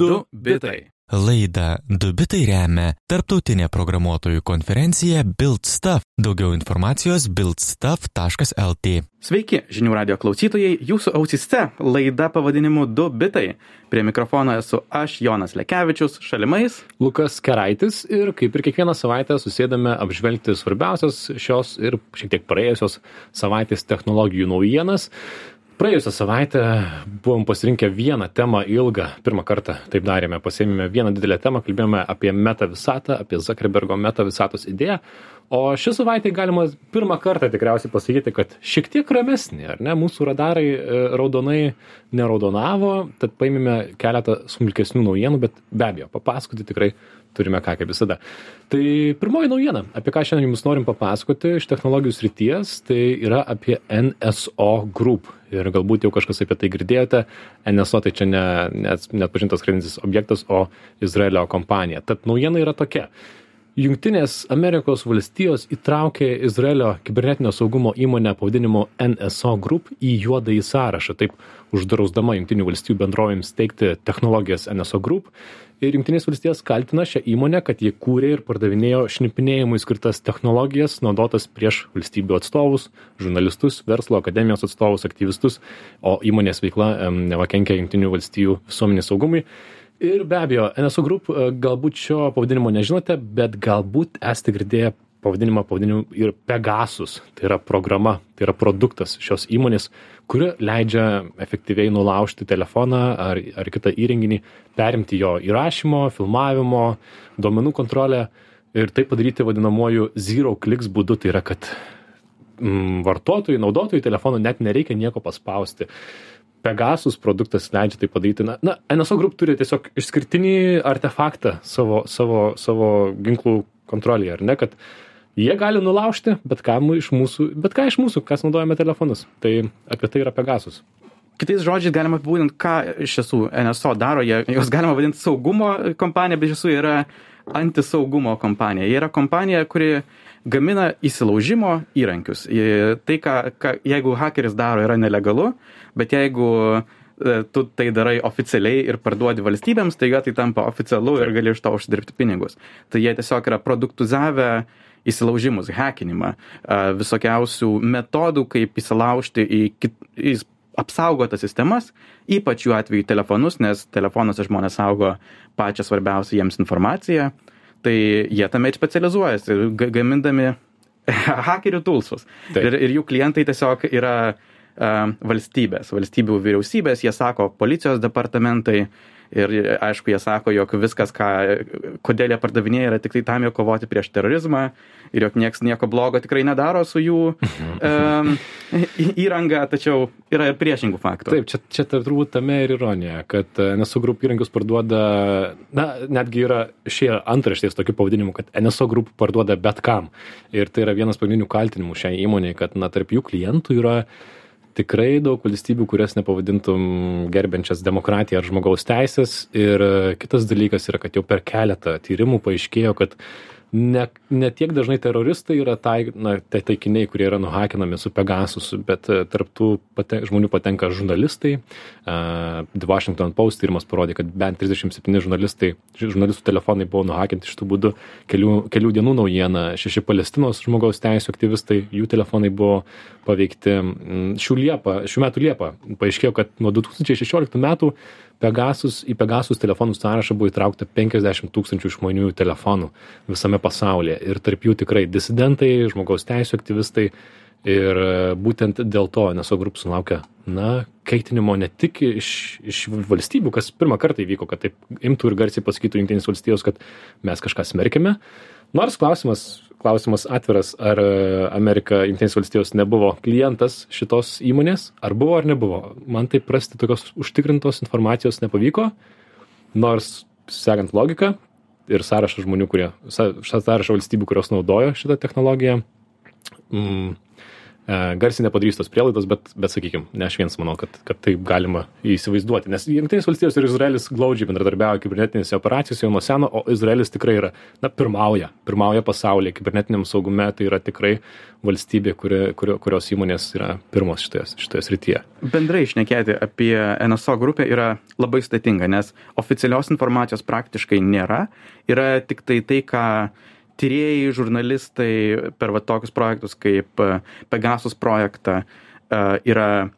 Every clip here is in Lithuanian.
2 bitai. Laidą Dubitai remia Tarptautinė programuotojų konferencija Build Stuff. Daugiau informacijos buildstuff.lt. Sveiki, žinių radio klausytojai, jūsų ausiste laida pavadinimu 2 bitai. Prie mikrofono esu aš, Jonas Lekevičius, šalimais. Lukas Keraitis ir kaip ir kiekvieną savaitę susėdame apžvelgti svarbiausias šios ir šiek tiek praėjusios savaitės technologijų naujienas praėjusią savaitę buvom pasirinkę vieną temą ilgą. Pirmą kartą taip darėme. Pasiėmėme vieną didelę temą kalbėjome apie meta visatą apie zakerbergo meta visatos idėją o ši savaitė galima pirmą kartą tikriausiai pasakyti kad šiek tiek ramesnė ar ne mūsų radarai e, raudonai neraudonavo tad paėmėme keletą smulkesnių naujienų bet be abejo papasakoti tikrai turime ką kaip visada. Tai pirmoji naujiena, apie ką šiandien jums norim papasakoti iš technologijų srities, tai yra apie NSO Group. Ir galbūt jau kažkas apie tai girdėjote. NSO tai čia ne, net, net pažintas kredintis objektas, o Izraelio kompanija. Tad naujiena yra tokia. Junktinės Amerikos valstijos įtraukė Izraelio kibernetinio saugumo įmonę pavadinimu NSO Group į juodąjį sąrašą, taip uždrausdama Junktinių valstijų bendrovėms teikti technologijas NSO Group. Ir jungtinės valstijos kaltina šią įmonę kad ji kūrė ir pardavinėjo šnipinėjimui skirtas technologijas naudotas prieš valstybių atstovus žurnalistus verslo akademijos atstovus aktyvistus. O įmonės veikla neva kenkia jungtinių valstijų visuomenės saugumui ir be abejo nso group e, galbūt šio pavadinimo nežinote bet galbūt esate girdėję pavadinimą pavadinimu ir pegasus. Tai yra programa tai yra produktas šios įmonės kuri leidžia efektyviai nulaužti telefoną ar ar kitą įrenginį perimti jo įrašymo filmavimo duomenų kontrolę ir tai padaryti vadinamuoju zero clicks būdu. Tai yra kad mm, vartotojui naudotojui telefono net nereikia nieko paspausti Pegasus produktas leidžia tai padaryti. Na, na, NSO Group turi tiesiog išskirtinį artefaktą savo, savo, savo ginklų kontrolėje, ar ne, kad jie gali nulaužti bet kam iš mūsų bet ką iš mūsų kas naudojame telefonus tai apie tai yra pegasus Kitais žodžiais galima apibūdinti, ką iš tiesų NSO daro. Jie, jos galima vadinti saugumo kompanija, bet iš tiesų yra antisaugumo kompanija. Jie yra kompanija, kuri gamina įsilaužimo įrankius. Tai, ką, ką, jeigu hakeris daro, yra nelegalu, bet jeigu e, tu tai darai oficialiai ir parduodi valstybėms, tai tai tampa oficialu ir gali iš to uždirbti pinigus. Tai jie tiesiog yra produktuzavę įsilaužimus, hekinimą, visokiausių metodų, kaip įsilaužti į, kit, į apsaugotas sistemas, ypač jų atveju telefonus, nes telefonuose žmonės saugo pačią svarbiausią jiems informaciją, tai jie tame ir specializuojasi, gamindami hakerių tulsus. Ir, ir jų klientai tiesiog yra valstybės, valstybių vyriausybės, jie sako policijos departamentai, ir aišku jie sako jog viskas ką kodėl jie pardavinėja yra tiktai tam jog kovoti prieš terorizmą ir jog nieks nieko blogo tikrai nedaro su jų um, įranga tačiau yra ir priešingų faktų. Taip čia čia turbūt tame ir ironija kad nso group įrankius parduoda na netgi yra išėję antraštės tokiu pavadinimu kad nso group parduoda bet kam. Ir tai yra vienas pagrindinių kaltinimų šiai įmonei kad na tarp jų klientų yra tikrai daug valstybių kurias nepavadintum gerbiančias demokratiją ar žmogaus teises ir kitas dalykas yra kad jau per keletą tyrimų paaiškėjo kad ne ne tiek dažnai teroristai yra tai na tai taikiniai kurie yra nuhakinami su pegasusu bet e, tarp tų pate žmonių patenka žurnalistai. A the washington post tyrimas parodė kad bent trisdešim septyni žurnalistai žurnalistų telefonai buvo nuhakinti šitu būdu kelių kelių dienų naujiena šeši palestinos žmogaus teisių aktyvistai jų telefonai buvo paveikti. Šių liepą šių metų liepą paaiškėjo kad nuo du tūkstančiai šešioliktų metų pegasus į pegasus telefonų sąrašą buvo įtraukta penkiasdešim tūkstančių išmaniųjų telefonų visame pasaulyje. Ir tarp jų tikrai disidentai žmogaus teisių aktyvistai. Ir būtent dėl to nso group sulaukė na kaitinimo ne tik iš iš valstybių kas pirmą kartą įvyko kad taip imtų ir garsiai pasakytų jungtinės valstijos kad mes kažką smerkiame nors klausimas klausimas atviras ar amerika jungtinės valstijos nebuvo klientas šitos įmonės ar buvo ar nebuvo. Man taip rasti tokios užtikrintos informacijos nepavyko. Nors sekant logiką ir sąrašą žmonių kurie sąrašą valstybių kurios naudojo šitą technologiją. Mm, garsiai nepadarysiu tos prielaidos, bet, bet sakykime, ne aš vienas manau, kad, kad taip galima įsivaizduoti, nes Junktinės valstijos ir Izraelis glaudžiai bendradarbiauja kibernetinėse operacijose jau nuo seno, o Izraelis tikrai yra, na, pirmauja, pirmauja pasaulyje kibernetiniam saugume, tai yra tikrai valstybė, kuri, kurio, kurios įmonės yra pirmos šitoje, šitoje srityje. Bendrai išnekėti apie NSO grupę yra labai sudėtinga, nes oficialios informacijos praktiškai nėra, yra tik tai tai, ką tyrėjai, žurnalistai per va, tokius projektus kaip e, Pegasus projektą e, yra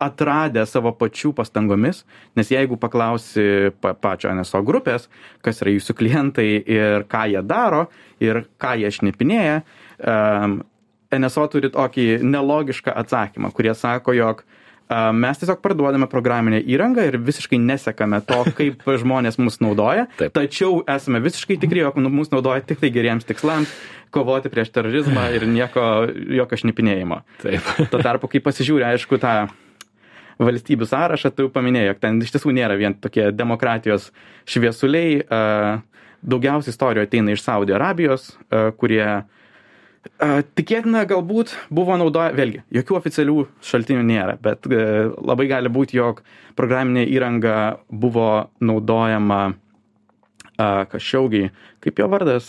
atradę savo pačių pastangomis, nes jeigu paklausi pa, pačio NSO grupės, kas yra jūsų klientai ir ką jie daro ir ką jie šnipinėja, um, NSO turi tokį nelogišką atsakymą, kurie sako, jog uh, mes tiesiog parduodame programinę įrangą ir visiškai nesekame to, kaip žmonės mus naudoja, Taip. tačiau esame visiškai tikri, jog mus naudoja tik tai geriems tikslams kovoti prieš terorizmą ir nieko, jokio šnipinėjimo. Taip. Tuo tarpu, kai pasižiūrė, aišku, tą valstybių sąrašą, tu paminėjai, jog ten iš tiesų nėra vien tokie demokratijos šviesuliai, daugiausiai istorijų ateina iš Saudo Arabijos, kurie Tikėtina, galbūt buvo naudoja, vėlgi, jokių oficialių šaltinių nėra, bet e, labai gali būti, jog programinė įranga buvo naudojama Kašiaugiai, kaip jo vardas,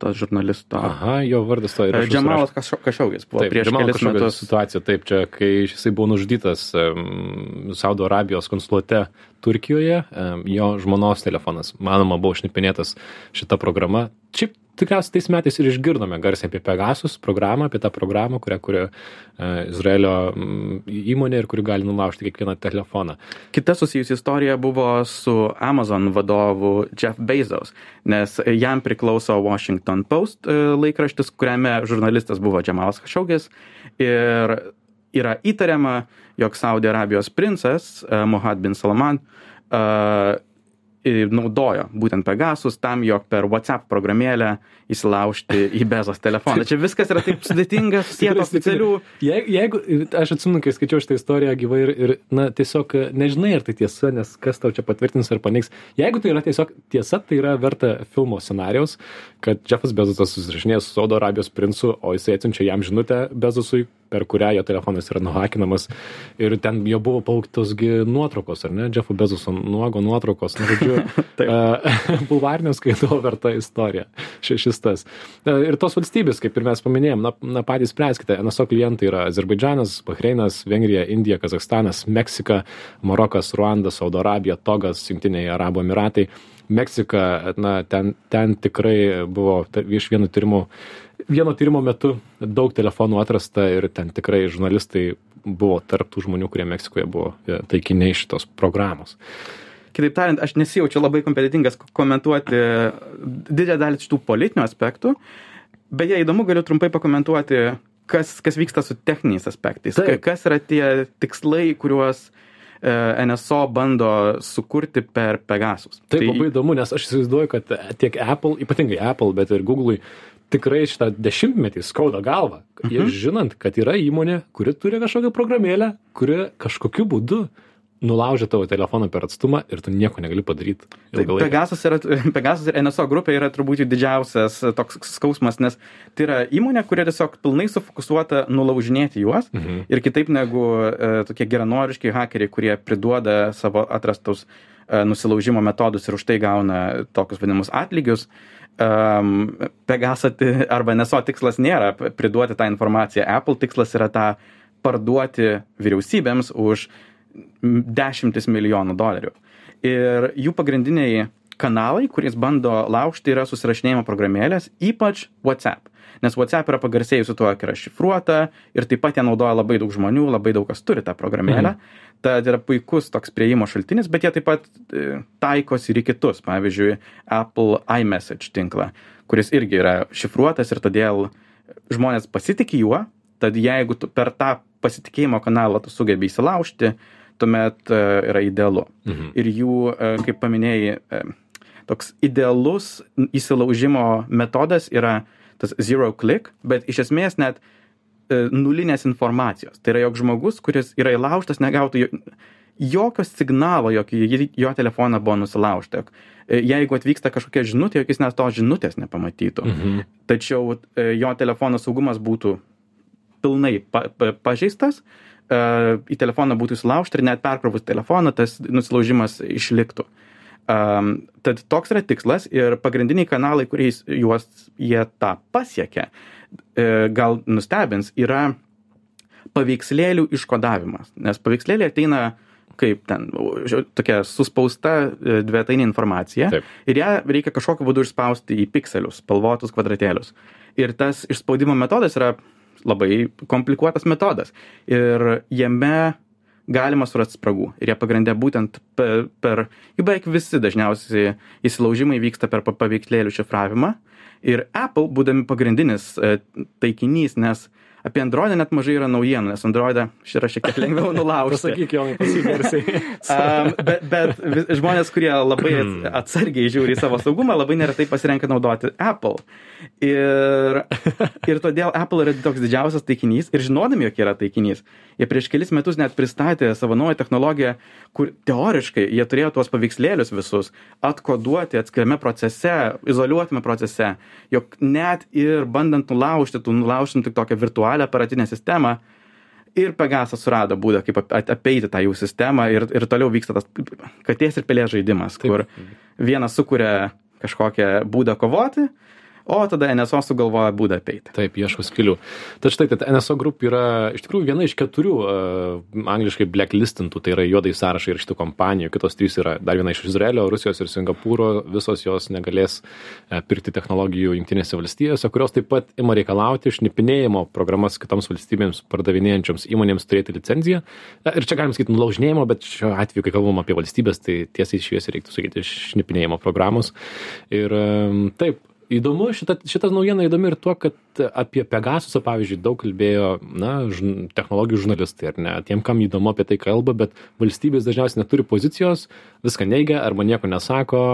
to žurnalisto. Aha, jo vardas to yra. Džemalas Kašiaugis buvo taip, prieš Džemal kelis metus. Situacija, taip, čia, kai jisai buvo nužudytas um, Saudo Arabijos konsulate Turkijoje, um, jo žmonos telefonas, manoma, buvo šnipinėtas šita programa. Šiaip tikriausiai tais metais ir išgirdome garsiai apie Pegasus programą, apie tą programą, kurią kuria uh, Izraelio um, įmonė ir kuri gali nulaužti kiekvieną telefoną. Kita susijusi istorija buvo su Amazon vadovu Jeff Bezos, nes jam priklauso Washington Post uh, laikraštis, kuriame žurnalistas buvo Džemalas Kašaugis ir yra įtariama, jog Saudo Arabijos princas uh, Mohammed bin Salman uh, naudojo būtent Pegasus tam, jog per WhatsApp programėlę įsilaužti į Bezos telefoną. Čia viskas yra taip sudėtinga, susijęs oficialių. Jeigu, jeigu, aš atsimenu, kai skaičiau šitą istoriją gyvai ir, ir, na, tiesiog nežinai, ar tai tiesa, nes kas tau čia patvirtins ar paneigs. Jeigu tai yra tiesiog tiesa, tai yra verta filmo scenarijaus, kad Jeffas Bezosas susirašinėjo su Saudo Arabijos princu, o jisai atsiunčia jam žinutę Bezosui, per kurią jo telefonas yra nuhakinamas ir ten jo buvo pauktos nuotraukos, ar ne, Jeffo Bezoso nuogo nuotraukos, na, žodžiu, bulvarinio skaito verta istorija. Šis tas. Ir tos valstybės, kaip ir mes paminėjom, na, na patys spręskite, NSO klientai yra Azerbaidžanas, Bahreinas, Vengrija, Indija, Kazakstanas, Meksika, Marokas, Ruanda, Saudo Arabija, Togas, Junktiniai Arabų Emiratai. Meksika, na, ten, ten tikrai buvo iš vieno tyrimo, vieno tyrimo metu daug telefonų atrasta ir ten tikrai žurnalistai buvo tarp tų žmonių, kurie Meksikoje buvo e, taikiniai šitos programos. Kitaip tariant, aš nesijaučiu labai kompetitingas komentuoti didžiąją dalį šitų politinių aspektų. Beje, įdomu, galiu trumpai pakomentuoti, kas, kas vyksta su techniniais aspektais. Taip. Kas yra tie tikslai, kuriuos uh, E, NSO bando sukurti per Pegasus. Taip, tai... labai įdomu, nes aš įsivaizduoju, kad tiek Apple, ypatingai Apple, bet ir Google'ui tikrai šitą dešimtmetį skauda galvą. Uh mhm. žinant, kad yra įmonė, kuri turi kažkokią programėlę, kuri kažkokiu būdu nulaužia tavo telefoną per atstumą ir tu nieko negali padaryti. Tai Pegasus, yra, Pegasus ir NSO grupė yra turbūt didžiausias toks skausmas, nes tai yra įmonė, kuri tiesiog pilnai sufokusuota nulaužinėti juos mhm. ir kitaip negu e, tokie geranoriški hakeriai, kurie priduoda savo atrastus e, nusilaužimo metodus ir už tai gauna tokius vadinamus atlygius. Um, Pegasat arba NSO tikslas nėra priduoti tą informaciją, Apple tikslas yra tą parduoti vyriausybėms už uh, dešimtis milijonų dolerių. Ir jų pagrindiniai kanalai, kuriais bando laužti, yra susirašinėjimo programėlės, ypač WhatsApp. Nes WhatsApp yra pagarsėjusi tuo, kad yra šifruota ir taip pat ją naudoja labai daug žmonių, labai daug kas turi tą programėlę. Mhm. Tad yra puikus toks prieimo šaltinis, bet jie taip pat e, taikosi ir į kitus, pavyzdžiui, Apple iMessage tinklą, kuris irgi yra šifruotas ir todėl žmonės pasitikė juo, tad jeigu per tą pasitikėjimo kanalą tu sugebi įsilaužti, tuomet e, yra idealu. Mhm. Ir jų, e, kaip paminėjai, e, toks idealus įsilaužimo metodas yra tas zero click, bet iš esmės net nulinės informacijos. Tai yra, jog žmogus, kuris yra įlaužtas, negautų jokio signalo, jog jo telefoną buvo nusilaužta. Jeigu atvyksta kažkokia žinutė, jog jis net tos žinutės nepamatytų. Mhm. Tačiau jo telefono saugumas būtų pilnai pa, pa, pažeistas, uh, į telefoną būtų įsilaužta ir net perkrovus telefoną tas nusilaužimas išliktų. Um, tad toks yra tikslas ir pagrindiniai kanalai, kuriais juos jie tą pasiekia, uh, gal nustebins, yra paveikslėlių iškodavimas. Nes paveikslėliai ateina kaip ten tokia suspausta e, dvetainė informacija Taip. ir ją reikia kažkokiu būdu išspausti į pikselius, spalvotus kvadratėlius. Ir tas išspaudimo metodas yra labai komplikuotas metodas. Ir jame galima surasti spragų. Ir jie pagrindė būtent per, per jų beveik visi dažniausiai įsilaužimai vyksta per pa- paveikslėlių šifravimą. Ir Apple, būdami pagrindinis e, taikinys, nes apie Androidą net mažai yra naujienų, nes Androidą yra šiek tiek lengviau nulaužti. Pasakyk, Jonai, pasigarsiai. Um, bet bet žmonės, kurie labai ats- atsargiai žiūri į savo saugumą, labai neretai pasirenka naudoti Apple. Ir, ir todėl Apple yra toks didžiausias taikinys ir žinodami, jog yra taikinys, jie prieš kelis metus net pristatė savo naują technologiją, kur teoriškai jie turėjo tuos paveikslėlius visus atkoduoti atskiriame procese, izoliuotame procese, jog net ir bandant nulaužti, tu nulaužtum tik tokią virtualią aparatinę sistemą, ir Pegasas surado būdą, kaip apeiti tą jų sistemą ir, ir toliau vyksta tas katės ir pelės žaidimas, Taip. kur vienas sukuria kažkokią būdą kovoti, o tada NSO sugalvoja būdą apeiti. Taip, ieško skilių. Tad štai, tad NSO Group yra iš tikrųjų viena iš keturių uh, angliškai blacklistintų, tai yra juodai sąrašai ir šitų kompanijų, kitos trys yra dar viena iš Izraelio, Rusijos ir Singapūro, visos jos negalės uh, pirkti technologijų jungtinėse valstijose, kurios taip pat ima reikalauti šnipinėjimo programas kitoms valstybėms pardavinėjančioms įmonėms turėti licenciją. Na, Ir čia galim sakyti nulaužinėjimo, bet šiuo atveju, kai kalbam apie valstybės, tai tiesiai šviesiai reiktų sakyti šnipinėjimo programos. Ir taip, įdomu šita šita naujiena įdomi ir tuo kad apie pegasusą pavyzdžiui daug kalbėjo na žn technologijų žurnalistai ar ne? Tiem kam įdomu apie tai kalba bet valstybės dažniausiai neturi pozicijos viską neigia arba nieko nesako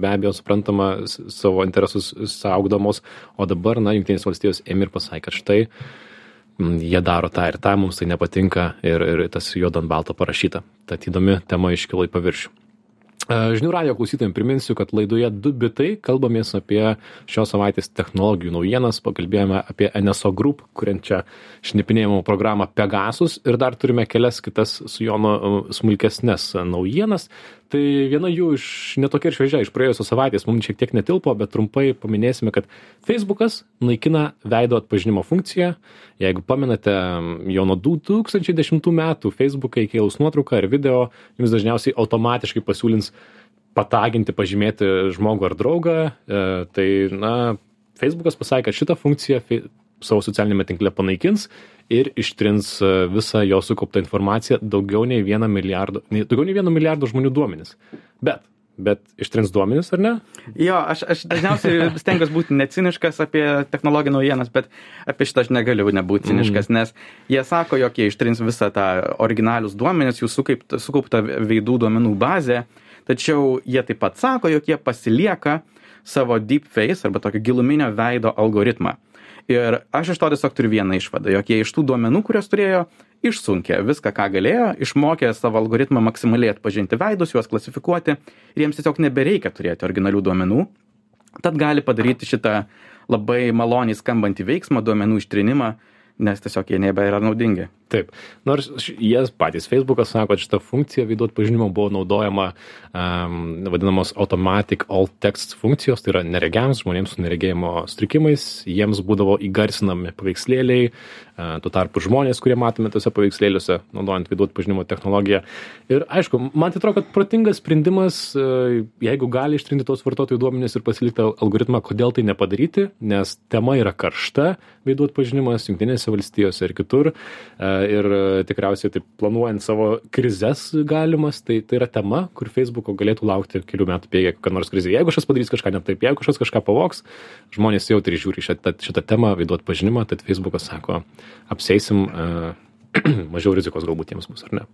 be abejo suprantama savo interesus saugdamos o dabar na jungtinės valstijos ėmė ir pasakė kad štai jie daro tą ir tą mums tai nepatinka ir ir tas juodu ant balto parašyta. Tad įdomi tema iškilo į paviršių Žinių radio klausytojams priminsiu, kad laidoje 2 bitai kalbamės apie šios savaitės technologijų naujienas, pakalbėjome apie NSO Group, kuriančią šnipinėjimo programą Pegasus ir dar turime kelias kitas su Jono e, smulkesnės naujienas. Tai viena jų iš netokia ir šviežia, iš praėjusios savaitės mums šiek tiek netilpo, bet trumpai paminėsime, kad Facebookas naikina veido atpažinimo funkciją. Jeigu pamenate, jau nuo 2010 metų Facebookai įkėlus nuotrauką ar video, jums dažniausiai automatiškai pasiūlins pataginti, pažymėti žmogų ar draugą. E, tai, na, Facebookas pasakė, kad šitą funkciją fe- savo socialinėme tinkle panaikins ir ištrins e, visą jo sukauptą informaciją daugiau nei vieno milijardo, nei, daugiau nei vieno milijardo žmonių duomenis. Bet, bet ištrins duomenis, ar ne? Jo, aš, aš dažniausiai stengiuosi būti neciniškas apie technologijų naujienas, bet apie šitą aš negaliu nebūti ciniškas, nes jie sako, jog jie ištrins visą tą originalius duomenis, jų sukaupt- sukauptą veidų duomenų bazę, tačiau jie taip pat sako, jog jie pasilieka savo deepface arba tokio giluminio veido algoritmą. Ir aš iš to tiesiog turiu vieną išvadą, jog jie iš tų duomenų, kuriuos turėjo, išsunkė viską, ką galėjo, išmokė savo algoritmą maksimaliai atpažinti veidus, juos klasifikuoti ir jiems tiesiog nebereikia turėti originalių duomenų. Tad gali padaryti šitą labai maloniai skambantį veiksmą, duomenų ištrinimą, nes tiesiog jie nebėra naudingi. Taip. Nors jie patys Facebookas sako, kad šita funkcija veidų atpažinimo buvo naudojama um, vadinamos automatic alt text funkcijos, tai yra neregiams žmonėms su neregėjimo strikimais, jiems būdavo įgarsinami paveikslėliai, uh, tuo tarpu žmonės, kurie matome tose paveikslėliuose, naudojant veidų atpažinimo technologiją. Ir aišku, man tai atrodo, kad protingas sprendimas, uh, jeigu gali ištrinti tos vartotojų duomenys ir pasilikti al- algoritmą, kodėl tai nepadaryti, nes tema yra karšta, veidų atpažinimas Junktinėse valstijose ir kitur. E, Ir e, tikriausiai taip planuojant savo krizes galimas, tai tai yra tema, kur Facebook'o galėtų laukti kelių metų bėgė kokia nors krizė. Jeigu kažkas padarys kažką ne taip, jeigu kažkas kažką pavoks, žmonės jautriai žiūri šitą, šitą temą, veidų atpažinimą, tad Facebook'as sako, apseisim, e, mažiau rizikos galbūt jiems bus, ar ne.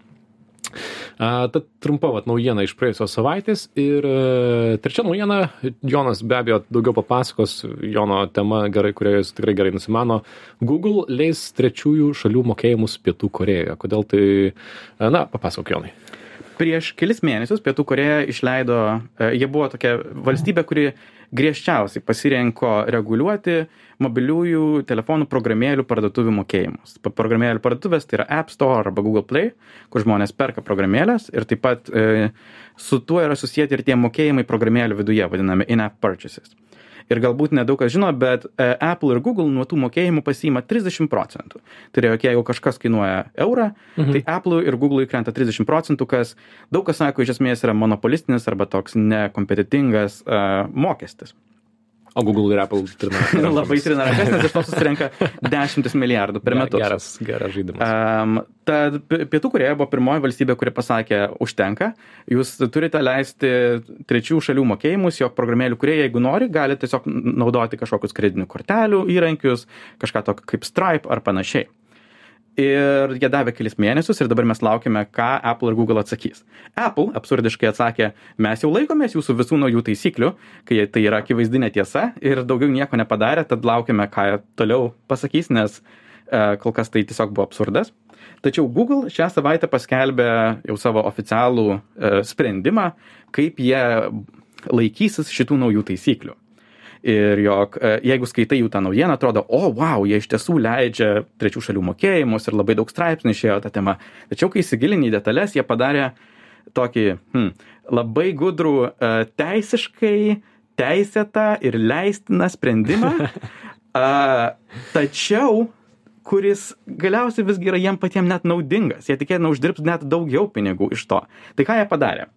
Tad trumpa vat, naujiena iš praėjusios savaitės ir e, trečia naujiena, Jonas be abejo daugiau papasakos, Jono tema gerai, kurioje jis tikrai gerai nusimano. Google leis trečiųjų šalių mokėjimus Pietų Korejoje. Kodėl tai, e, na, papasakok Jonai. Prieš kelis mėnesius Pietų Koreja išleido, e, jie buvo tokia valstybė, kuri griežčiausiai pasirinko reguliuoti mobiliųjų telefonų programėlių parduotuvių mokėjimus. Programėlių parduotuvės tai yra App Store arba Google Play, kur žmonės perka programėlės ir taip pat e, su tuo yra susijęti ir tie mokėjimai programėlių viduje, vadinami in-app purchases. Ir galbūt nedaug kas žino, bet e, Apple ir Google nuo tų mokėjimų pasiima 30 procentų. Tai yra, jeigu kažkas kainuoja eurą, mhm. tai Apple ir Google krenta 30 procentų, kas daug kas sako, iš esmės yra monopolistinis arba toks nekompetitingas uh, mokestis. O Google ir Apple trina. Labai trina rankas, nes iš to susirenka dešimtis milijardų per metus. Geras, geras žaidimas. Um, tad Pietų Koreja buvo pirmoji valstybė, kuri pasakė, užtenka, jūs turite leisti trečių šalių mokėjimus, jog programėlių kurie, jeigu nori, gali tiesiog naudoti kažkokius kreditinių kortelių įrankius, kažką tokio kaip Stripe ar panašiai. Ir jie davė kelis mėnesius ir dabar mes laukime, ką Apple ir Google atsakys. Apple absurdiškai atsakė, mes jau laikomės jūsų visų naujų taisyklių, kai tai yra akivaizdinė tiesa ir daugiau nieko nepadarė, tad laukime, ką toliau pasakys, nes e, kol kas tai tiesiog buvo absurdas. Tačiau Google šią savaitę paskelbė jau savo oficialų e, sprendimą, kaip jie laikysis šitų naujų taisyklių. Ir jog e, jeigu skaitai jų tą naujieną, atrodo, o, wow, jie iš tiesų leidžia trečių šalių mokėjimus ir labai daug straipsnių išėjo tą temą. Tačiau kai įsigilini į detalės, jie padarė tokį hmm, labai gudrų e, teisiškai teisėtą ir leistiną sprendimą. A, tačiau kuris galiausiai visgi yra jiem patiem net naudingas. Jie tikėtina uždirbs net daugiau pinigų iš to. Tai ką jie padarė?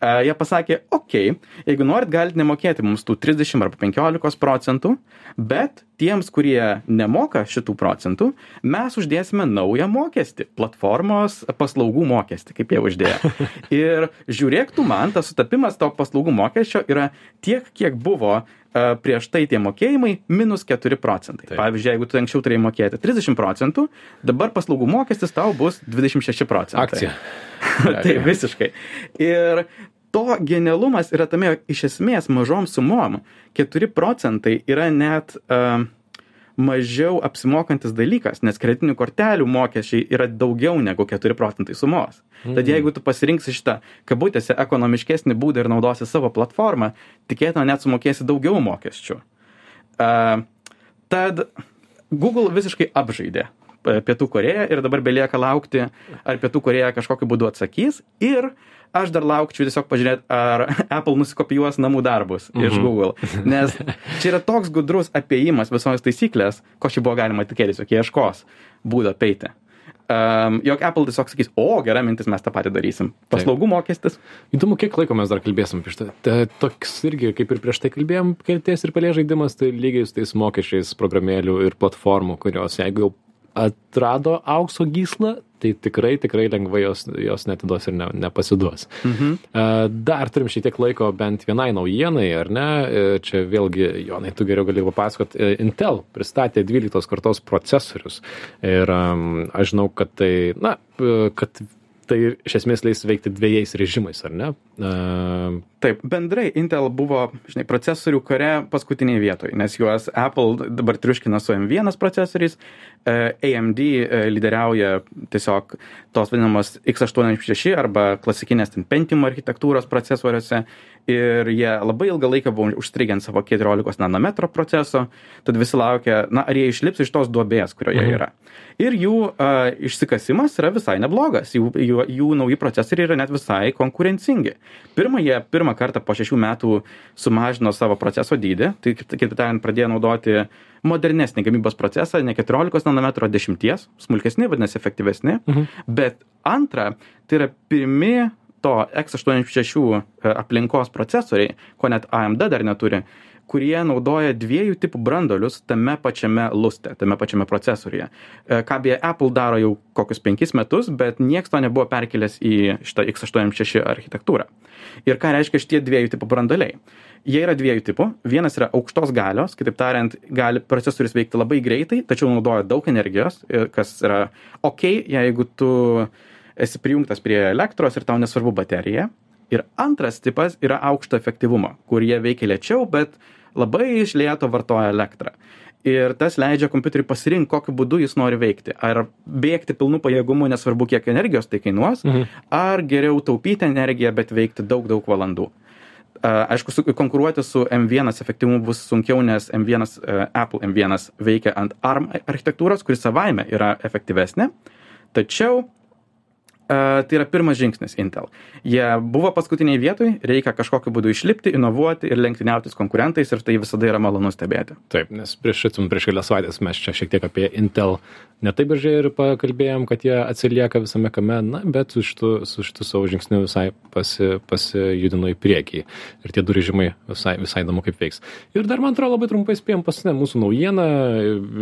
Uh, jie pasakė, okei, okay, jeigu norit, galite nemokėti mums tų 30 arba 15 procentų, bet tiems, kurie nemoka šitų procentų, mes uždėsime naują mokestį, platformos paslaugų mokestį, kaip jie uždėjo. Ir žiūrėk, tu man, tas sutapimas to paslaugų mokesčio yra tiek, kiek buvo uh, prieš tai tie mokėjimai minus 4 procentai. Taip. Pavyzdžiui, jeigu tu anksčiau turėjai mokėti 30 procentų, dabar paslaugų mokestis tau bus 26 procentai. Akcija. tai visiškai. Ir to genialumas yra tame, jog iš esmės mažom sumom 4 procentai yra net uh, mažiau apsimokantis dalykas, nes kreditinių kortelių mokesčiai yra daugiau negu 4 procentai sumos. Mm. Tad jeigu tu pasirinksi šitą kabutėse ekonomiškesnį būdą ir naudosi savo platformą, tikėtina net sumokėsi daugiau mokesčių. Uh, tad Google visiškai apžaidė Pietų Koreją ir dabar belieka laukti, ar Pietų Koreja kažkokiu būdu atsakys ir aš dar laukčiau tiesiog pažiūrėti, ar Apple nusikopijuos namų darbus mhm. iš Google. Nes čia yra toks gudrus apėjimas visos taisyklės, ko čia buvo galima tikėtis, jog jie ieškos būdą peiti. Um, jog Apple tiesiog sakys, o gera mintis, mes tą patį darysim. Paslaugų mokestis. Įdomu, kiek laiko mes dar kalbėsim apie šitą. Toks irgi, kaip ir prieš tai kalbėjom, kelties ir pelė žaidimas, tai lygiai su tais mokesčiais programėlių ir platformų, kurios jeigu jau atrado aukso gyslą, tai tikrai, tikrai lengvai jos, jos netiduos ir ne, nepasiduos. Mhm. Dar turim šiek tiek laiko bent vienai naujienai, ar ne? E, Čia vėlgi, Jonai, tu geriau gali papasakot, e, Intel pristatė 12 kartos procesorius. Ir aš žinau, kad tai, na, kad tai iš esmės leis veikti dviejais režimais, ar ne? E, Taip, bendrai Intel buvo, žinai, procesorių kare paskutiniai vietoje, nes juos Apple dabar triuškina su M1 procesoriais, e, AMD e, lyderiauja tiesiog tos vadinamos x86 arba klasikinės ten Pentium architektūros procesoriuose ir jie labai ilgą laiką buvo užstrigę ant savo 14 nanometro proceso, tad visi laukia, na, ar jie išlips iš tos duobės, kurioje Mhm. yra. Ir jų uh, išsikasimas yra visai neblogas, jų, jų, jų nauji procesoriai yra net visai konkurencingi. Pirmą jie pirmą kartą po šešių metų sumažino savo proceso dydį, tai kitaip tariant pradėjo naudoti modernesnį gamybos procesą, ne 14 nanometro, o 10, smulkesni, vadinasi, efektyvesni. Mhm. Bet antra, tai yra pirmi to x86 e, aplinkos procesoriai, ko net AMD dar neturi, kurie naudoja dviejų tipų brandolius tame pačiame luste, tame pačiame procesoriuje. E, Ką beje Apple daro jau kokius penkis metus, bet nieks to nebuvo perkelęs į šitą x86 architektūrą. Ir ką reiškia šitie dviejų tipų brandoliai? Jie yra dviejų tipų. Vienas yra aukštos galios, kitaip tariant, gali procesorius veikti labai greitai, tačiau naudoja daug energijos, ir kas yra ok, jeigu tu esi prijungtas prie elektros ir tau nesvarbu baterija. Ir antras tipas yra aukšto efektyvumo, kur jie veikia lėčiau, bet labai iš lėto vartoja elektrą. ir tas leidžia kompiuteriui pasirinkti, kokiu būdu jis nori veikti. Ar bėgti pilnu pajėgumu, nesvarbu, kiek energijos tai kainuos, mhm. ar geriau taupyti energiją, bet veikti daug, daug valandų. Aišku, konkuruoti su M1 efektyvumu bus sunkiau, nes M1, Apple M1 veikia ant ARM architektūros, kuri savaime yra efektyvesnė. Tačiau tai yra pirmas žingsnis Intel. Jie buvo paskutiniai vietoj, reikia kažkokiu būdu išlipti, inovuoti ir lenktyniauti su konkurentais ir tai visada yra malonu stebėti. Taip, nes prieš šitum, prieš kelias savaitės mes čia šiek tiek apie Intel netaip gražiai ir pakalbėjom, kad jie atsilieka visame kame, na, bet su šitu, su šitu savo žingsniu visai pasi, pasijudino į priekį. Ir tie du režimai visai, visai įdomu kaip veiks. Ir dar man atrodo labai trumpai spėjom paskutinę mūsų naujieną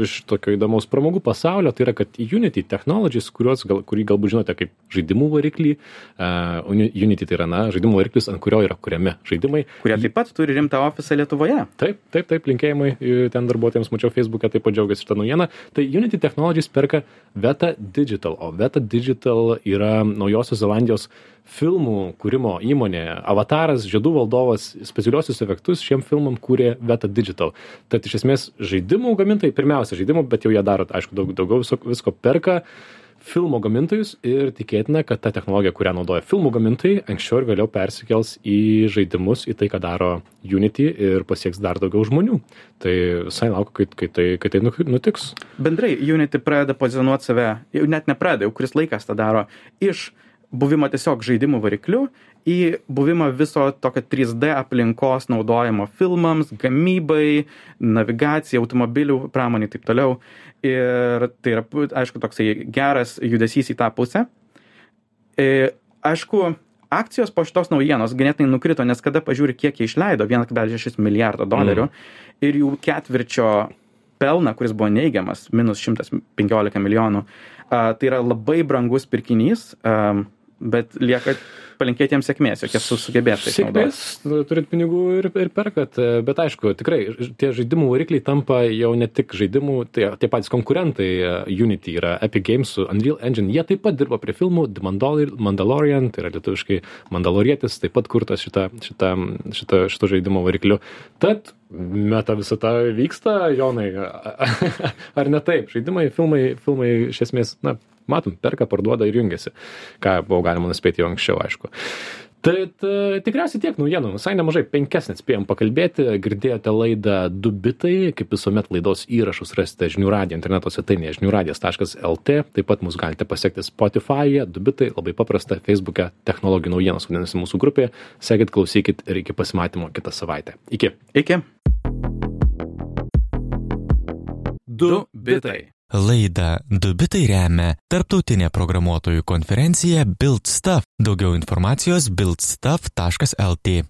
iš tokio įdomaus pramogų pasaulio, tai yra, kad Unity Technologies, kuriuos, gal, kurį galbūt žinote kaip žaidimų variklį. Uh, Unity tai yra, na, žaidimų variklis, ant kurio yra kuriami žaidimai. Kurie taip pat turi rimtą ofisą Lietuvoje. Taip, taip, taip, linkėjimai ten darbuotojams, mačiau Facebook'e, taip pat džiaugiasi šitą naujieną. Tai Unity Technologies perka Veta Digital, o Veta Digital yra Naujosios Zelandijos filmų kūrimo įmonė. Avataras, Žiedų valdovas, specialiosius efektus šiem filmam kūrė Veta Digital. Tad iš esmės žaidimų gamintojai, pirmiausia žaidimų, bet jau jie daro, aišku, daug, daugiau visko perka. Uh, filmų gamintojus ir tikėtina, kad ta technologija, kurią naudoja filmų gamintojai, anksčiau ir vėliau persikels į žaidimus, į tai, ką daro Unity ir pasieks dar daugiau žmonių. Tai visai laukiu, kai, kai, tai, kai tai nutiks. Bendrai, Unity pradeda pozicionuoti save, jau net nepradeda, jau kuris laikas tą daro, iš buvimo tiesiog žaidimų varikliu į buvimą viso tokio 3D aplinkos naudojimo filmams, gamybai, navigacijai, automobilių pramonį ir taip toliau ir tai yra, aišku, toksai geras judesys į tą pusę. E, aišku, akcijos po šitos naujienos ganėtinai nukrito, nes kada pažiūri, kiek jie išleido, 1,6 milijardo dolerių mm. ir jų ketvirčio pelną, kuris buvo neigiamas, minus 115 milijonų, a, tai yra labai brangus pirkinys, a, bet lieka palinkėti jiems sėkmės, jokie sugebės tai sėkmės, nu, turit pinigų ir, ir perkat, bet aišku, tikrai tie žaidimų varikliai tampa jau ne tik žaidimų, tai tie patys konkurentai Unity yra Epic Games su Unreal Engine, jie taip pat dirba prie filmų The Mandalorian, tai yra lietuviškai Mandalorietis, taip pat kurtas šitą, šitą, šitą, šitą žaidimo varikliu. Tad meta visata vyksta, Jonai, ar ne taip? Žaidimai, filmai, filmai iš esmės, na, matom, perka, parduoda ir jungiasi, ką buvo galima nuspėti jau anksčiau, aišku. Tad tikriausiai tiek naujienų, visai nemažai, penkias net spėjom pakalbėti, girdėjote laidą Du bitai, kaip visuomet laidos įrašus rasite žinių radijo interneto svetainėje žiniųradijas.lt, taip pat mus galite pasiekti Spotify'e, Du bitai, labai paprasta, Facebook'e, technologijų naujienos vadinasi mūsų grupėje, sekit, klausykit ir iki pasimatymo kitą savaitę. Iki. Iki. Du bitai. Laidą Dubitai remia tarptautinė programuotojų konferencija BuildStuff. Daugiau informacijos buildstuff.lt.